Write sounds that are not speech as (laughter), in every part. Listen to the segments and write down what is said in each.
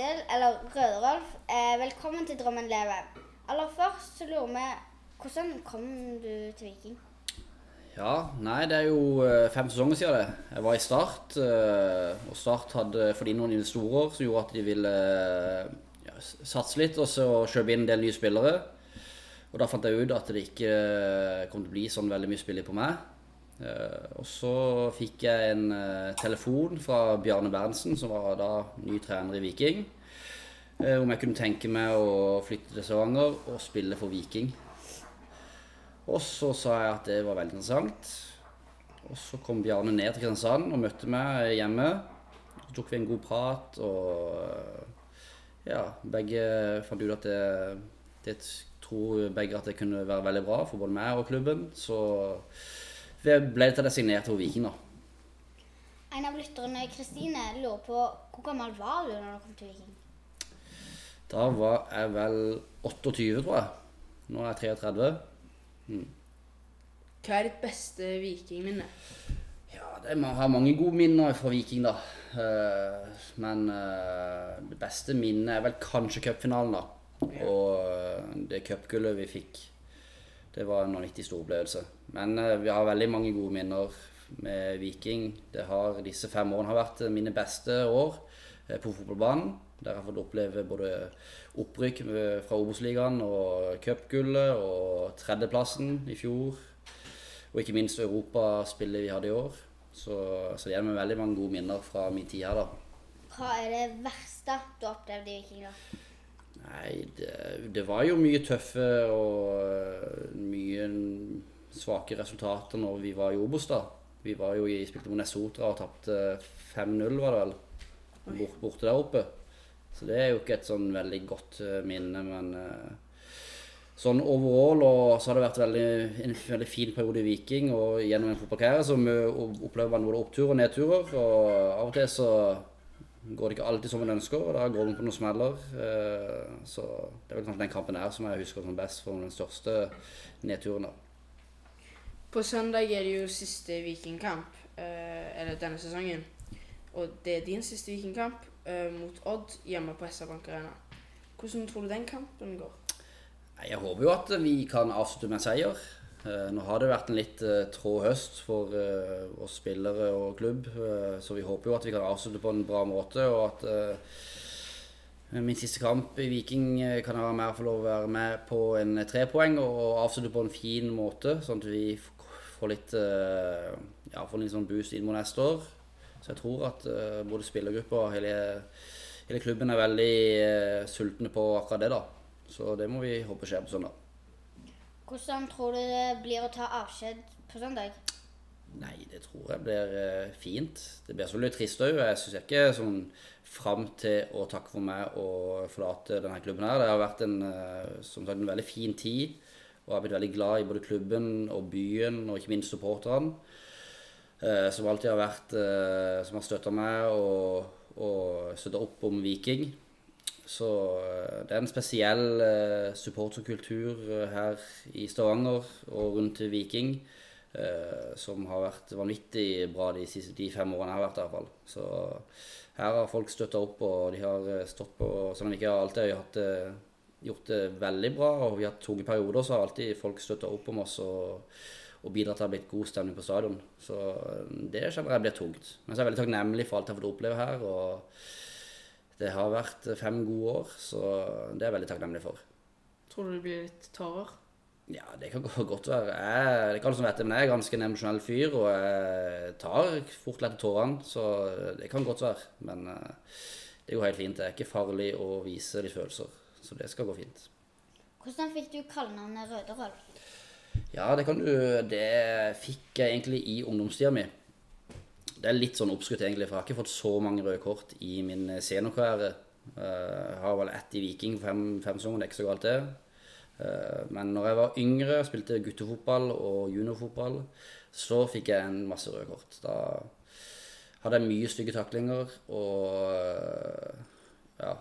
Daniel eller Røde-Rolf, eh, velkommen til Drømmen leve. Aller først så lurer vi hvordan kom du til Viking? Ja, nei, det er jo eh, fem sesonger siden det. Jeg var i Start, eh, og Start hadde fått inn noen investorer som gjorde at de ville eh, ja, satse litt og så kjøpe inn en del nye spillere. Og da fant jeg ut at det ikke kom til å bli sånn veldig mye spilling på meg. Og så fikk jeg en telefon fra Bjarne Berntsen, som var da ny trener i Viking, om jeg kunne tenke meg å flytte til Stavanger og spille for Viking. Og så sa jeg at det var veldig interessant. Og så kom Bjarne ned til Kristiansand og møtte meg hjemme. Så tok vi en god prat, og ja, begge fant ut at det, det tror begge at det kunne være veldig bra for både meg og klubben. Så ble til det for Viking, da. En av lytterne, Kristine, lurer på hvor gammel var du når du kom til Viking? Da var jeg vel 28, tror jeg. Nå er jeg 33. Hva er ditt beste vikingminne? Ja, det, man har mange gode minner fra Viking, da. Eh, men eh, det beste minnet er vel kanskje cupfinalen, da. Og eh, det cupgullet vi fikk, det var en vanvittig stor opplevelse. Men vi har veldig mange gode minner med Viking. Det har, disse fem årene har vært mine beste år på fotballbanen. Der jeg har fått oppleve både opprykk fra Obos-ligaen og cupgullet og tredjeplassen i fjor. Og ikke minst europaspillet vi hadde i år. Så, så det gir meg veldig mange gode minner fra min tid her, da. Hva er det verste du har opplevd i Viking? da? Nei, det, det var jo mye tøffe og øh, mye svake resultater når vi var i Obos, da. Vi var jo i, spilte mot Nesotra og tapte 5-0, var det vel. Bort, borte der oppe. Så det er jo ikke et sånn veldig godt øh, minne, men øh, sånn overall og så har det vært veldig, en veldig fin periode i Viking. Og gjennom en fotballkarriere så opplever man både oppturer og nedturer. Og av og til så går det ikke alltid som man ønsker, og da går man på noen smeller. Eh, Så det er vel kanskje den kampen her som jeg husker som best for den største nedturen. da. På søndag er det jo siste vikingkamp, eh, eller denne sesongen. Og det er din siste vikingkamp eh, mot Odd hjemme på SR Bank Arena. Hvordan tror du den kampen går? Jeg håper jo at vi kan avslutte med en seier. Eh, Nå har det vært en litt eh, trå høst for oss spillere og klubb, så vi håper jo at vi kan avslutte på en bra måte. og at Min siste kamp i Viking kan jeg være med, få lov å være med på en trepoeng og avslutte på en fin måte, sånn at vi får litt, ja, får litt sånn boost inn mot neste år. Så jeg tror at eh, både spillergruppa og hele, hele klubben er veldig eh, sultne på akkurat det. da. Så det må vi håpe skjer på søndag. Hvordan tror du det blir å ta avskjed på søndag? Nei, det tror jeg blir eh, fint. Det blir selvfølgelig trist òg. Jeg syns ikke sånn fram til å takke for meg og forlate denne klubben her. Det har vært en, som sagt, en veldig fin tid. Og jeg har blitt veldig glad i både klubben og byen, og ikke minst supporterne. Eh, Som alltid har vært eh, Som har støtta meg og, og støtta opp om Viking. Så eh, det er en spesiell eh, supporterkultur eh, her i Stavanger og rundt Viking. eh, som har vært vanvittig bra de, siste, de fem årene jeg har vært der. fall. Så her har folk støtta opp, og de har eh, stått på Selv om vi ikke alltid har det, gjort det veldig bra, og vi har hatt tunge perioder, så har alltid folk støtta opp om oss og, og bidra til at det har blitt god stemning på stadion. Så eh, det kjenner jeg blir tungt. Men så er jeg veldig takknemlig for alt jeg har fått oppleve her. og det har vært fem gode år, så det er jeg veldig takknemlig for. Tror du det blir litt tårer? Ja, det kan gå- godt være. Jeg, det kan som vet men jeg er ganske en emosjonell fyr, og jeg tar fort lett tårene, så det kan godt være. Men eh, det går helt fint. Det er ikke farlig å vise litt følelser, så det skal gå fint. Hvordan fikk du kallenavnet Røde-Rolf? Ja, det kan du Det fikk jeg egentlig i ungdomstida mi. Det er litt sånn oppskrytt, egentlig, for jeg har ikke fått så mange røde kort i min seniorkarriere. Jeg har vel ett i Viking for fem, fem sesonger, det er ikke så galt, det. Eh, Men når jeg var yngre, spilte guttefotball og juniorfotball, så fikk jeg en masse røde kort. Da hadde jeg mye stygge taklinger og eh, ja,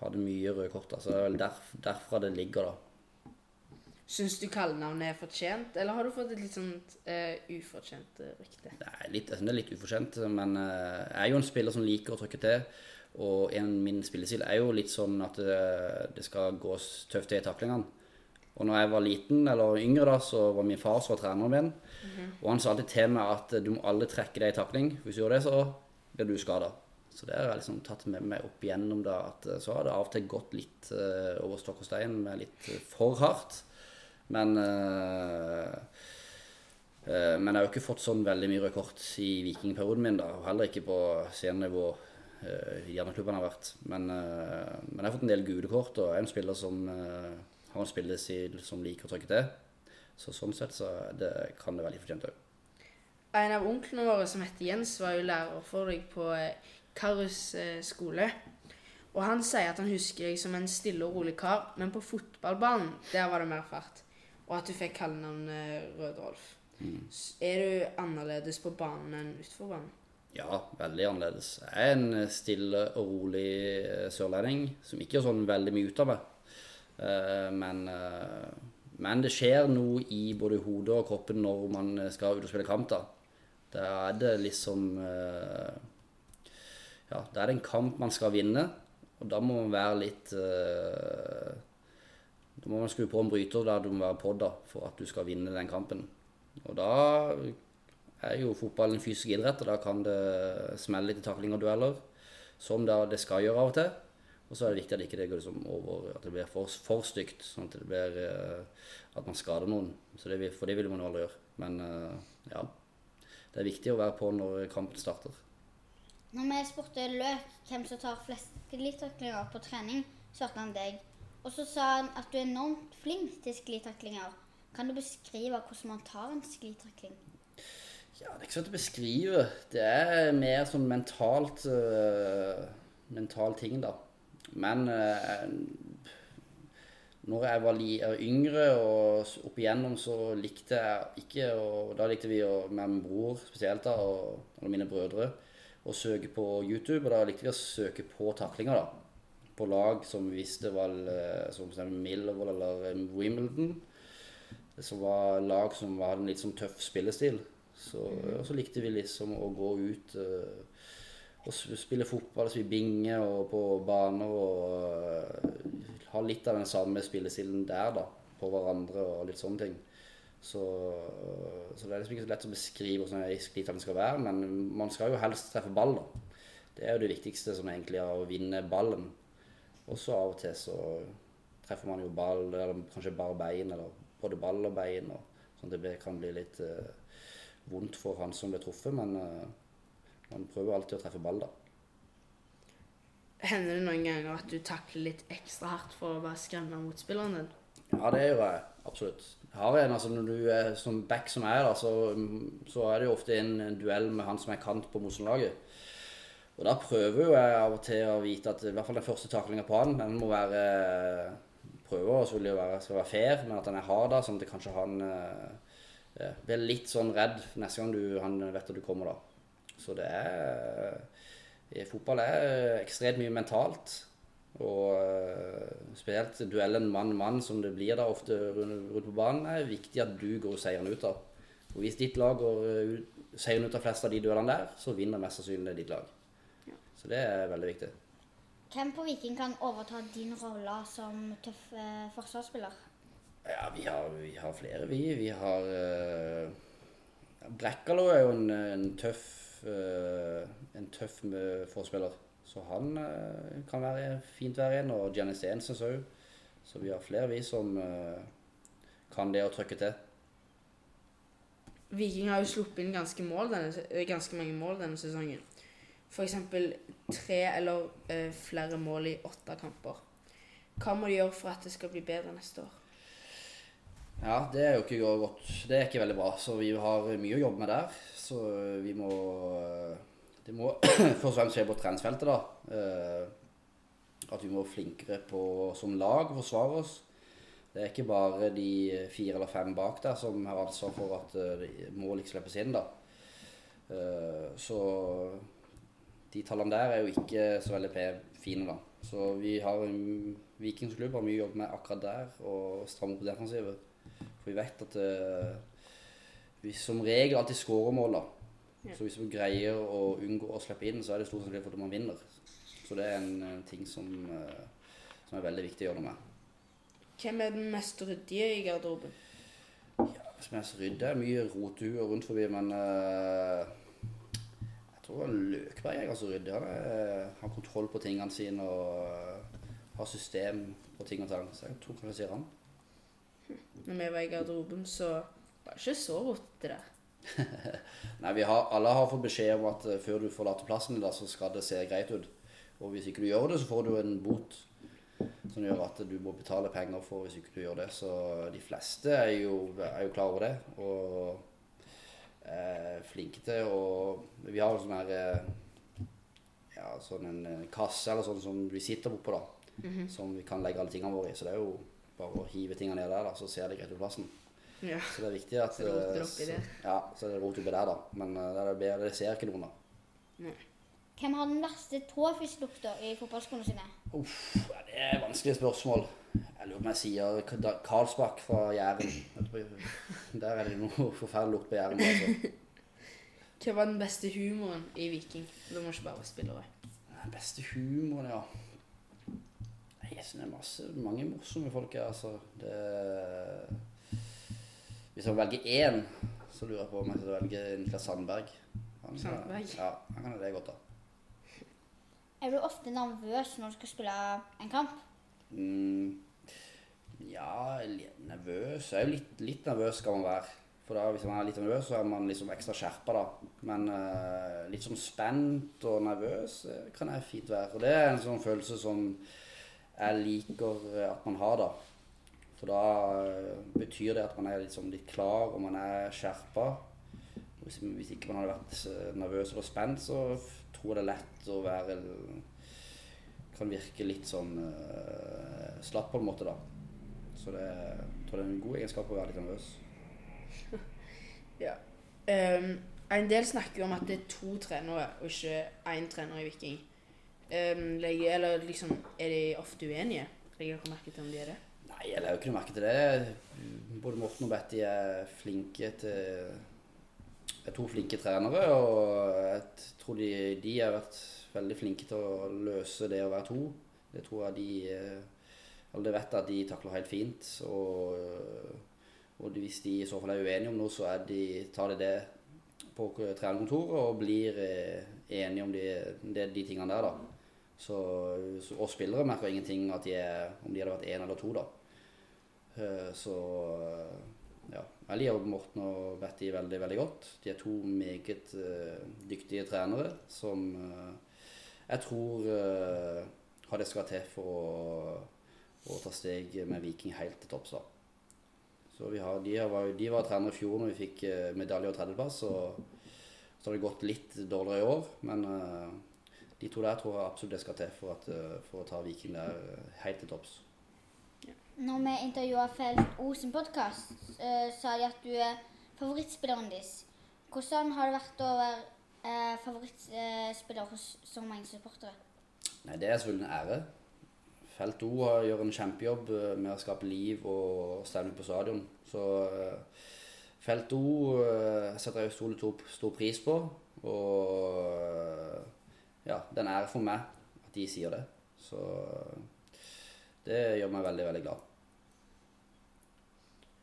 hadde mye røde kort. Altså, Så det er vel derf, derfra det ligger, da. Syns du kallenavnet er fortjent, eller har du fått et litt sånn uh, ufortjent eh, rykte? Er litt, jeg synes det er litt ufortjent, men uh, jeg er jo en spiller som liker å trykke til. Og en min spillestil er jo litt sånn at det, det skal gås tøft til i taklingene. Og når jeg var liten, eller yngre da, så var min far som var treneren min. Og han sa alltid til meg at du må aldri trekke deg i takling. Hvis du gjør det, så blir du skada. Så det har jeg liksom tatt med meg opp igjennom da, at så har det av og til gått litt eh, over stokk og stein med litt for hardt. Men eh, eh, Men jeg har jo ikke fått sånn veldig mye røde kort i vikingperioden min, da. Og heller ikke på scenenivå uh, i har vært. Men, uh, men jeg har fått en del gule kort, og jeg er en spiller som uh, har en spillestil som liker å trykke til. Så sånn sett så det, kan det litt fortjent òg. En av onklene våre som heter Jens, var jo lærer for deg på eh, Karus eh, skole. Og han sier at han husker deg som en stille og rolig kar, men på fotballbanen, der var det mer fart. Og at du fikk kallenavnet Røde-Rolf. Er du annerledes på banen enn utenfor banen? Ja, veldig annerledes. Jeg er en eh, stille og rolig eh, sørlending som ikke gjør sånn veldig mye ut av meg. Eh, Men, men det skjer noe i både hodet og kroppen når man skal ut og spille kamp. Da Da er det liksom Ja, da er det en kamp man skal vinne, og da må man være litt Da må man skru på en bryter der du må være på da, for at du skal vinne den kampen. Og da er jo fotball en fysisk idrett, og da kan det smelle litt i takling og dueller. Som det skal gjøre av og til. Og så er det viktig at det ikke går liksom over, at det blir for, for stygt. Sånn at det blir eh, at man skader noen. Det, for det vil man jo aldri gjøre. Men eh, ja. Det er viktig å være på når kampen starter. Når vi spurte Løk hvem som tar flest sklitaklinger på trening, svarte han deg. Og så sa han at du er enormt flink til sklitaklinger. Kan du beskrive hvordan man tar en sklitakling? Ja, det er ikke så lett å beskrive. Det er mer sånn mentalt uh, mental ting, da. Men uh, når jeg var yngre og opp igjennom, så likte jeg ikke og Da likte vi å, med min bror spesielt, da, og, og mine brødre, å søke på YouTube. Og da likte vi å søke på taklinger, da. På lag som vi visste var eh, som Millwall eller eh, Wimbledon. Som var lag som hadde en litt sånn tøff spillestil. Så, og så likte vi liksom å gå ut uh, og spille fotball, spille binge og på baner og uh, ha litt av den samme spillestilen der, da. På hverandre og litt sånne ting. Så, så det er liksom ikke så lett å beskrive hvordan sklitakling skal være, men man skal jo helst treffe ball, da. Det er jo det viktigste som egentlig er å vinne ballen. Og så av og til så treffer man jo ball, eller kanskje bare bein, eller både ball og bein, og sånn at det kan bli litt eh, vondt for han som blir truffet, men eh, man prøver alltid å treffe ball, da. Hender det noen ganger at du takler litt ekstra hardt for å bare skremme motspilleren din? Ja, det gjør jeg absolutt. Jeg har en, altså Når du er som back som jeg er, da, så, så er det jo ofte en, en duell med han som er kant på motstanderlaget. Og da prøver jo jeg av og til å vite at i hvert fall den første taklinga på han, den må være Prøver selvfølgelig å være, skal være fair, men at han er hard, da, sånn at det kanskje han eh, eh, blir litt sånn redd neste gang du, han vet at du kommer, da. Så det er i Fotball er ekstremt mye mentalt. Og spesielt duellen mann-mann, som det blir da ofte rundt på banen, er viktig at du går seieren ut av. Og hvis ditt lag går seieren ut av flest av de duellene der, så vinner mest sannsynlig ditt lag. Så det er veldig viktig. Hvem på Viking kan overta din rolle som tøff eh, forsvarsspiller? Ja, vi har, vi har flere, vi. Vi har eh, Brekkalo er jo en, en tøff eh, en tøff øh, forspiller. Så han eh, kan være fint være en, og Gianni Stensens òg. Så vi har flere, vi, som øh, kan det å trykke til. Viking har jo sluppet inn ganske, mål denne, eh, ganske mange mål denne sesongen. F.eks. tre eller eh, flere mål i åtte kamper. Hva må de gjøre for at det skal bli bedre neste år? Ja, det er jo ikke godt. Det er ikke veldig bra. Så vi har mye å jobbe med der. Så vi må Det må (clears throat) først og fremst skje på treningsfeltet, da. Eh, At vi må være flinkere på som lag å forsvare oss. Det er ikke bare de fire eller fem bak der som har ansvar for at eh, mål ikke slippes inn, da. Eh, Så de tallene der er jo ikke så veldig fine, da. Så vi har en Vikingsklubb har mye jobb med akkurat der, og stramme opp defensivet. For vi vet at uh, vi som regel alltid skårer mål, da. Ja. Så hvis vi greier å unngå å slippe inn, så er det stor sannsynlig for at man vinner. Så det er en, ting som, uh, som er veldig viktig å gjøre noe med. Hvem er den mest ryddige i garderoben? Som er mest ryddig, er mye rotehuer rundt forbi, men eh, tror Løkberg er ganske ryddig. Han er, har kontroll på tingene sine og eh, har system på ting og tang. Så jeg tror kanskje sier han. Når vi var i garderoben, så var det ikke så rotete der. (laughs) Nei, vi har, alle har fått beskjed om at eh, før du forlater plassen din, så skal det se greit ut. Og hvis ikke du gjør det, så får du en bot som gjør at du må betale penger for hvis ikke du gjør det. Så de fleste er jo, er jo klar over det og er flinke til å Vi har sånn her eh, ja, sånn en eh, kasse eller sånn som vi sitter oppå, da. Som vi kan legge alle tingene våre i. Så det er jo bare å hive tingene ned der, da, så ser det greit ut plassen. Ja. Så det er viktig at Så roter det eh, oppi der. Ja, så det rot oppi der, da. Men eh, det, bedre, det ser ikke noen, da. Hvem har den verste tåfisklukta i fotballskoene sine? Uff, ja, det er et vanskelig spørsmål. Jeg lurer på om jeg sier Karlsbakk fra Jæren. Der er det noe forferdelig lukt på Jæren. Altså. Hva var den beste humoren i Viking? Du må ikke bare være spillere. Den beste humoren, ja. Jeg synes det er masse, mange morsomme folk her, altså. Det, hvis jeg velger én, så lurer jeg på om jeg skal velge Niklas Sandberg. Han, Sandberg? Ja, han kan det godt, da. Er du ofte nervøs når du skal spille en kamp? Mm, ja, nervøs Jeg er jo litt, litt nervøs skal man være. For da, hvis man er litt nervøs, så er man liksom ekstra skjerpa, da. Men uh, litt sånn spent og nervøs eh, kan jeg fint være. Og det er en sånn følelse som jeg liker eh, at man har, da. For da betyr det at man er liksom litt klar, og man er skjerpa. Hvis, hvis ikke man hadde vært nervøs eller spent, så tror det er lett å være kan virke litt sånn uh, slapp på en måte, da. Så det, jeg tror det er en god egenskap å være litt nervøs. (laughs) Ja. Um, en del snakker jo om at det er to trenere, og ikke én trener i Viking. Um, legger, eller liksom, er de ofte uenige? Legger dere merke til om de er det? Nei, jeg legger ikke merke til det. Både Morten og Betty er flinke til to flinke trenere, og jeg tror de, de har vært veldig flinke til å løse det å være to. Det tror jeg de eh, Alle vet at de takler helt fint. Og, og hvis de i så fall er uenige om noe, så er de, tar de det på trenerkontoret og blir eh, enige om de, de, de tingene der, da. Så, så, oss spillere merker ingenting de er, om de hadde vært én eller to, da. Eh, Så eh, ja. Jeg liker Morten og Betty veldig veldig godt. De er to meget uh, dyktige trenere som uh, jeg tror uh, har det skal til for å, å ta steg med Viking helt til topps. Så har, de, var- de var trenere i fjor når vi fikk medalje og tredjeplass. og Så har det gått litt dårligere i år, men de to der tror jeg absolutt det skal til for, at, for å ta Viking der helt til topps. Når vi intervjua Felt O sin podkast, sa de at du er favorittspilleren deres. Hvordan har det vært å være eh, favorittspiller hos så mange supportere? Nei, Det er selvfølgelig en ære. Felt O gjør en kjempejobb eh, med å skape liv og stemning på stadion. Så eh, Felt O eh, setter jeg stor, stor, pris på. Og eh, ja, det er en ære for meg at de sier det. Så eh, det gjør meg veldig, veldig glad.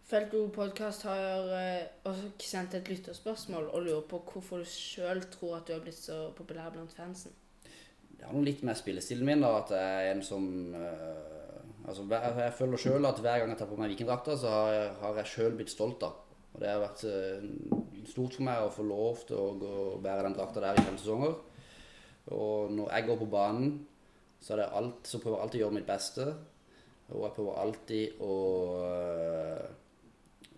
Felto podkast har uh, også sendt et lytterspørsmål og lurer på hvorfor du sjøl tror at du har blitt så populær blant fansen. Det har noe litt med spillestilen min, da, at jeg er en som uh, altså, Jeg føler sjøl at hver gang jeg tar på meg vikingdrakta, så har jeg, har sjøl blitt stolt, da. Og det har vært eh, stort for meg å få lov til å gå og bære den drakta der i fem sesonger. Og når jeg går på banen, så, er det alt, så prøver jeg alltid å gjøre mitt beste. Og jeg prøver alltid å eh,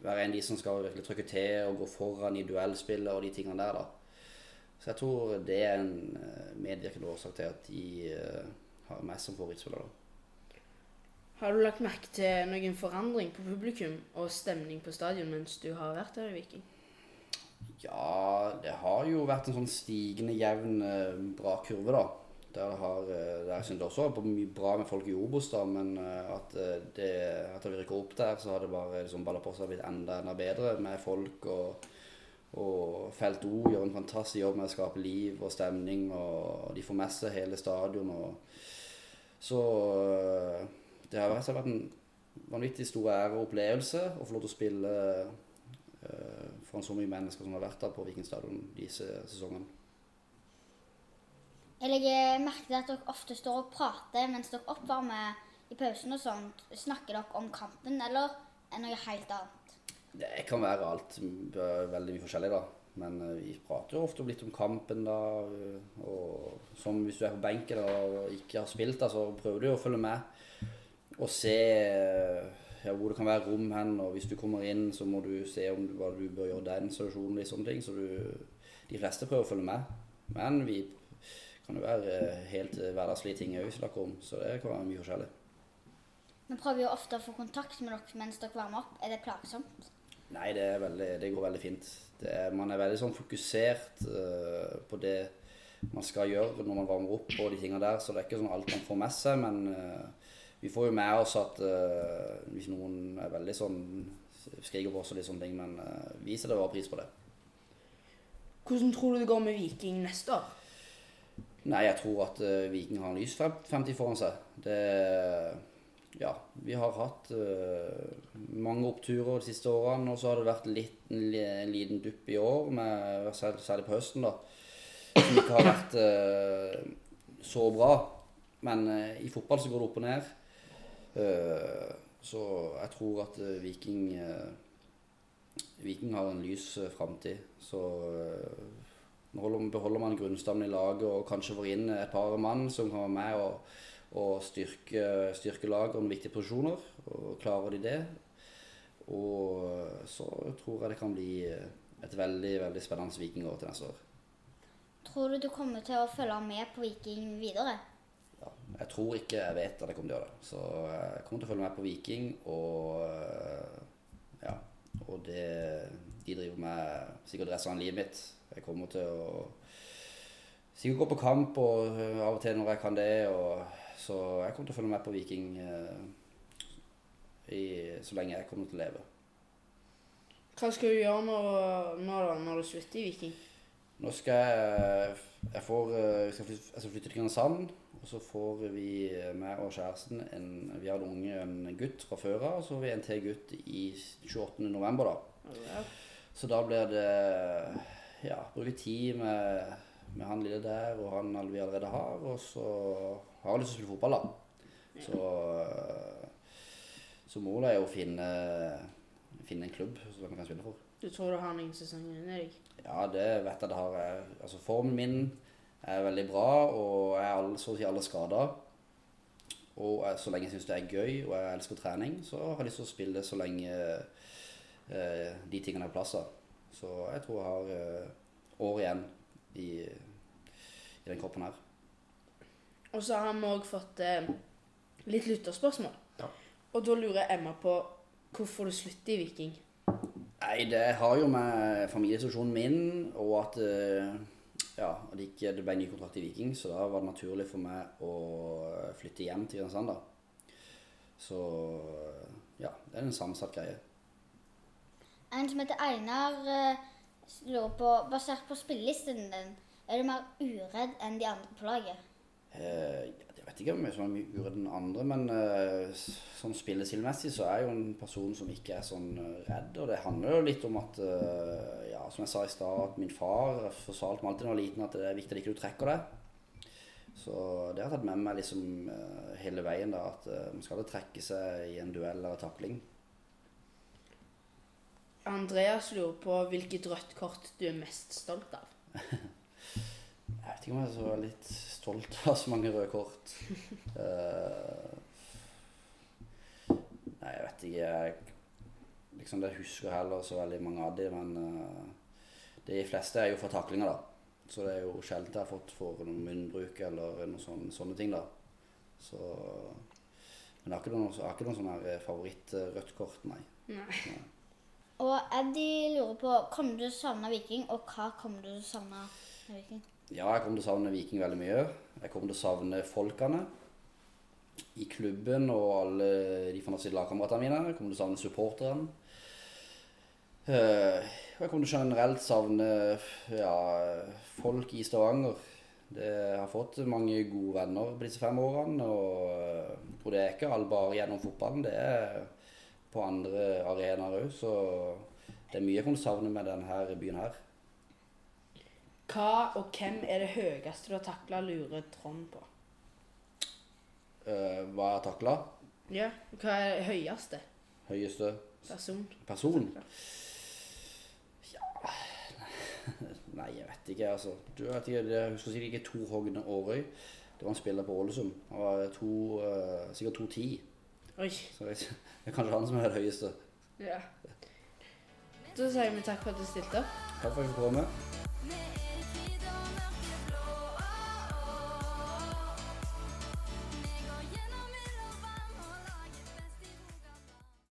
være en av de som skal virkelig trykke til og gå foran i duellspillet og de tingene der, da. Så jeg tror det er en eh, medvirkende årsak til at de eh, har meg som favorittspiller. da. Har du lagt merke til noen forandring på publikum og stemning på stadion mens du har vært her i Viking? Ja, det har jo vært en sånn stigende jevn, eh, bra kurve, da. Der, det har, eh, der jeg også var mye bra med folk i Obos, da, men eh, at eh, det at vi rykker opp der, så har det bare liksom, balla på seg blitt enda, enda bedre med folk. og og Felt O gjør en fantastisk jobb med å skape liv og stemning, og de får med seg hele stadion. Og så det har vært en vanvittig stor ære og opplevelse å få lov til å spille uh, foran så mye mennesker som har vært der på Vikingstadion disse sesongene. Jeg legger merke til at dere ofte står og prater mens dere oppvarmer i pausen og sånt. Snakker dere om kampen, eller er noe helt annet? Det kan være alt. Veldig mye forskjellig, da. Men eh, vi prater jo ofte litt om kampen, da. Og som hvis du er på benken og ikke har spilt, da, så prøver du å følge med og se ja, hvor det kan være rom hen. Og hvis du kommer inn, så må du se om hva du bør gjøre i den situasjonen. Liksom, ting. Så du, de fleste prøver å følge med. Men vi kan jo være helt hverdagslige ting òg vi snakker om. Så det kan være mye forskjellig. Vi prøver jo ofte å få kontakt med dere mens dere varmer opp. Er det plagsomt? Nei, det, veldig, det går veldig fint. Er, man er veldig sånn fokusert uh, på det man skal gjøre når man varmer opp og de tingene der, så det er ikke sånn alt man får med seg. Men uh, vi får jo med oss at uh, hvis noen er veldig sånn skriker på oss og litt sånne ting, men vi setter bare pris på det. Hvordan tror du det går med Viking neste år? Nei, jeg tror at Viking har en lys fremtid foran seg. Det ja, vi har hatt uh, mange oppturer de siste årene, og så har det vært litt, en liten dupp i år, med, særlig på høsten, da, som ikke har vært uh, så bra. Men uh, i fotball så går det opp og ned. så jeg tror at Viking Viking har en lys framtid. Så beholder man grunnstammen i laget og kanskje får inn et par mann som kan være med og og styrke, styrke laget om viktige posisjoner. Og klarer de det, og så tror jeg det kan bli et veldig veldig spennende Vikingår til neste år. Tror du du kommer til å følge med på Viking videre? Ja, jeg tror ikke jeg vet at jeg kommer til å gjøre det. Så jeg kommer til å følge med på Viking, og ja. Og det de driver med sikkert resten av livet mitt. Jeg kommer til å sikkert gå på kamp og av og til når jeg kan det. så jeg kommer til å følge med på Viking eh, i, så lenge jeg kommer til å leve. Hva skal du gjøre når, når, når du slutter i Viking? Nå skal jeg Jeg, får, eh, jeg, skal, flytte, jeg skal flytte til Kristiansand. Og så får vi, meg og kjæresten en, Vi har en unge, en gutt fra før av. Og så får vi en til gutt i 28. november, da. Ja. Så da blir det Ja, bruke tid med, med han lille der og han vi allerede har. Og så har jeg lyst til å spille fotball, da. Så, så målet er å finne, finne en klubb som vi kan spille for. Du tror du har noen sesonger inni deg? Ja, det vet jeg det har. Jeg. Altså, formen min er veldig bra, og jeg er alle, så å si alle skada. Og jeg, så lenge jeg syns det er gøy, og jeg elsker trening, så har jeg lyst til å spille så lenge eh, de tingene er på plass. Så jeg tror jeg har eh, år igjen i, i den kroppen her. Og så har vi òg fått eh, litt lytterspørsmål. Ja. Og da lurer Emma på hvorfor du slutter i Viking. Nei, det har jo med familiesituasjonen min og at eh, ja, det ikke det ble ny kontrakt i Viking, så da var det naturlig for meg å flytte hjem til Kristiansand. da. Så ja, det er en sammensatt greie. En som heter Einar, eh, lurer på Basert på spillelisten din, er du mer uredd enn de andre på laget? Eh, jeg vet ikke om jeg er mye uredd enn andre, men eh, sånn spillestilmessig så er jeg jo en person som ikke er sånn eh, redd. Og det handler jo litt om at, ja, som jeg sa i stad, at min far forsalte meg alltid da jeg var liten at det er viktig at ikke du trekker deg. Så det har jeg tatt med meg liksom hele veien, da, at man skal trekke seg i en duell eller takling. Andreas lurer på hvilket rødt kort du er mest stolt av. jeg vet ikke om jeg er så litt stolt av så mange røde kort. Uh, (laughs) nei, jeg vet ikke. Jeg, liksom, det husker heller så veldig mange av de, men uh, de fleste er jo fra taklinger, da. Så det er jo sjelden jeg har fått for noen munnbruk eller noen sånne, sånne ting, da. Så Men jeg har ikke noen, jeg har ikke noen sånn eh, favoritt-rødt kort, nei. nei. nei. Og Eddie lurer på kommer du til å savne Viking, og hva kommer du til å savne Viking? Ja, jeg kommer til å savne Viking veldig mye. Jeg kommer til å savne folkene i klubben og alle de fantastiske lagkameratene mine. Jeg kommer til å savne supporterne. Eh, og jeg kommer til å generelt savne ja, folk i Stavanger. Det, har fått mange gode venner på disse fem årene, og, eh, det er ikke all bare gjennom fotballen. Det er på andre arenaer òg, så det er mye jeg kan savne med denne byen her. Hva og hvem er det høyeste du har takla lure Trond på? Eh, hva jeg har takla? Ja, hva er det høyeste Høyeste person? person? (laughs) Nei, jeg vet ikke, altså. Du vet ikke, Jeg husker sikkert ikke Tor Hogne Aarøy. Det var en spiller på Ålesund. Han var to, uh, sikkert 2,10. Oi. Så jeg, det er kanskje han som er den høyeste. Ja. Da sier vi takk for at du stilte opp. Takk for at jeg fikk komme.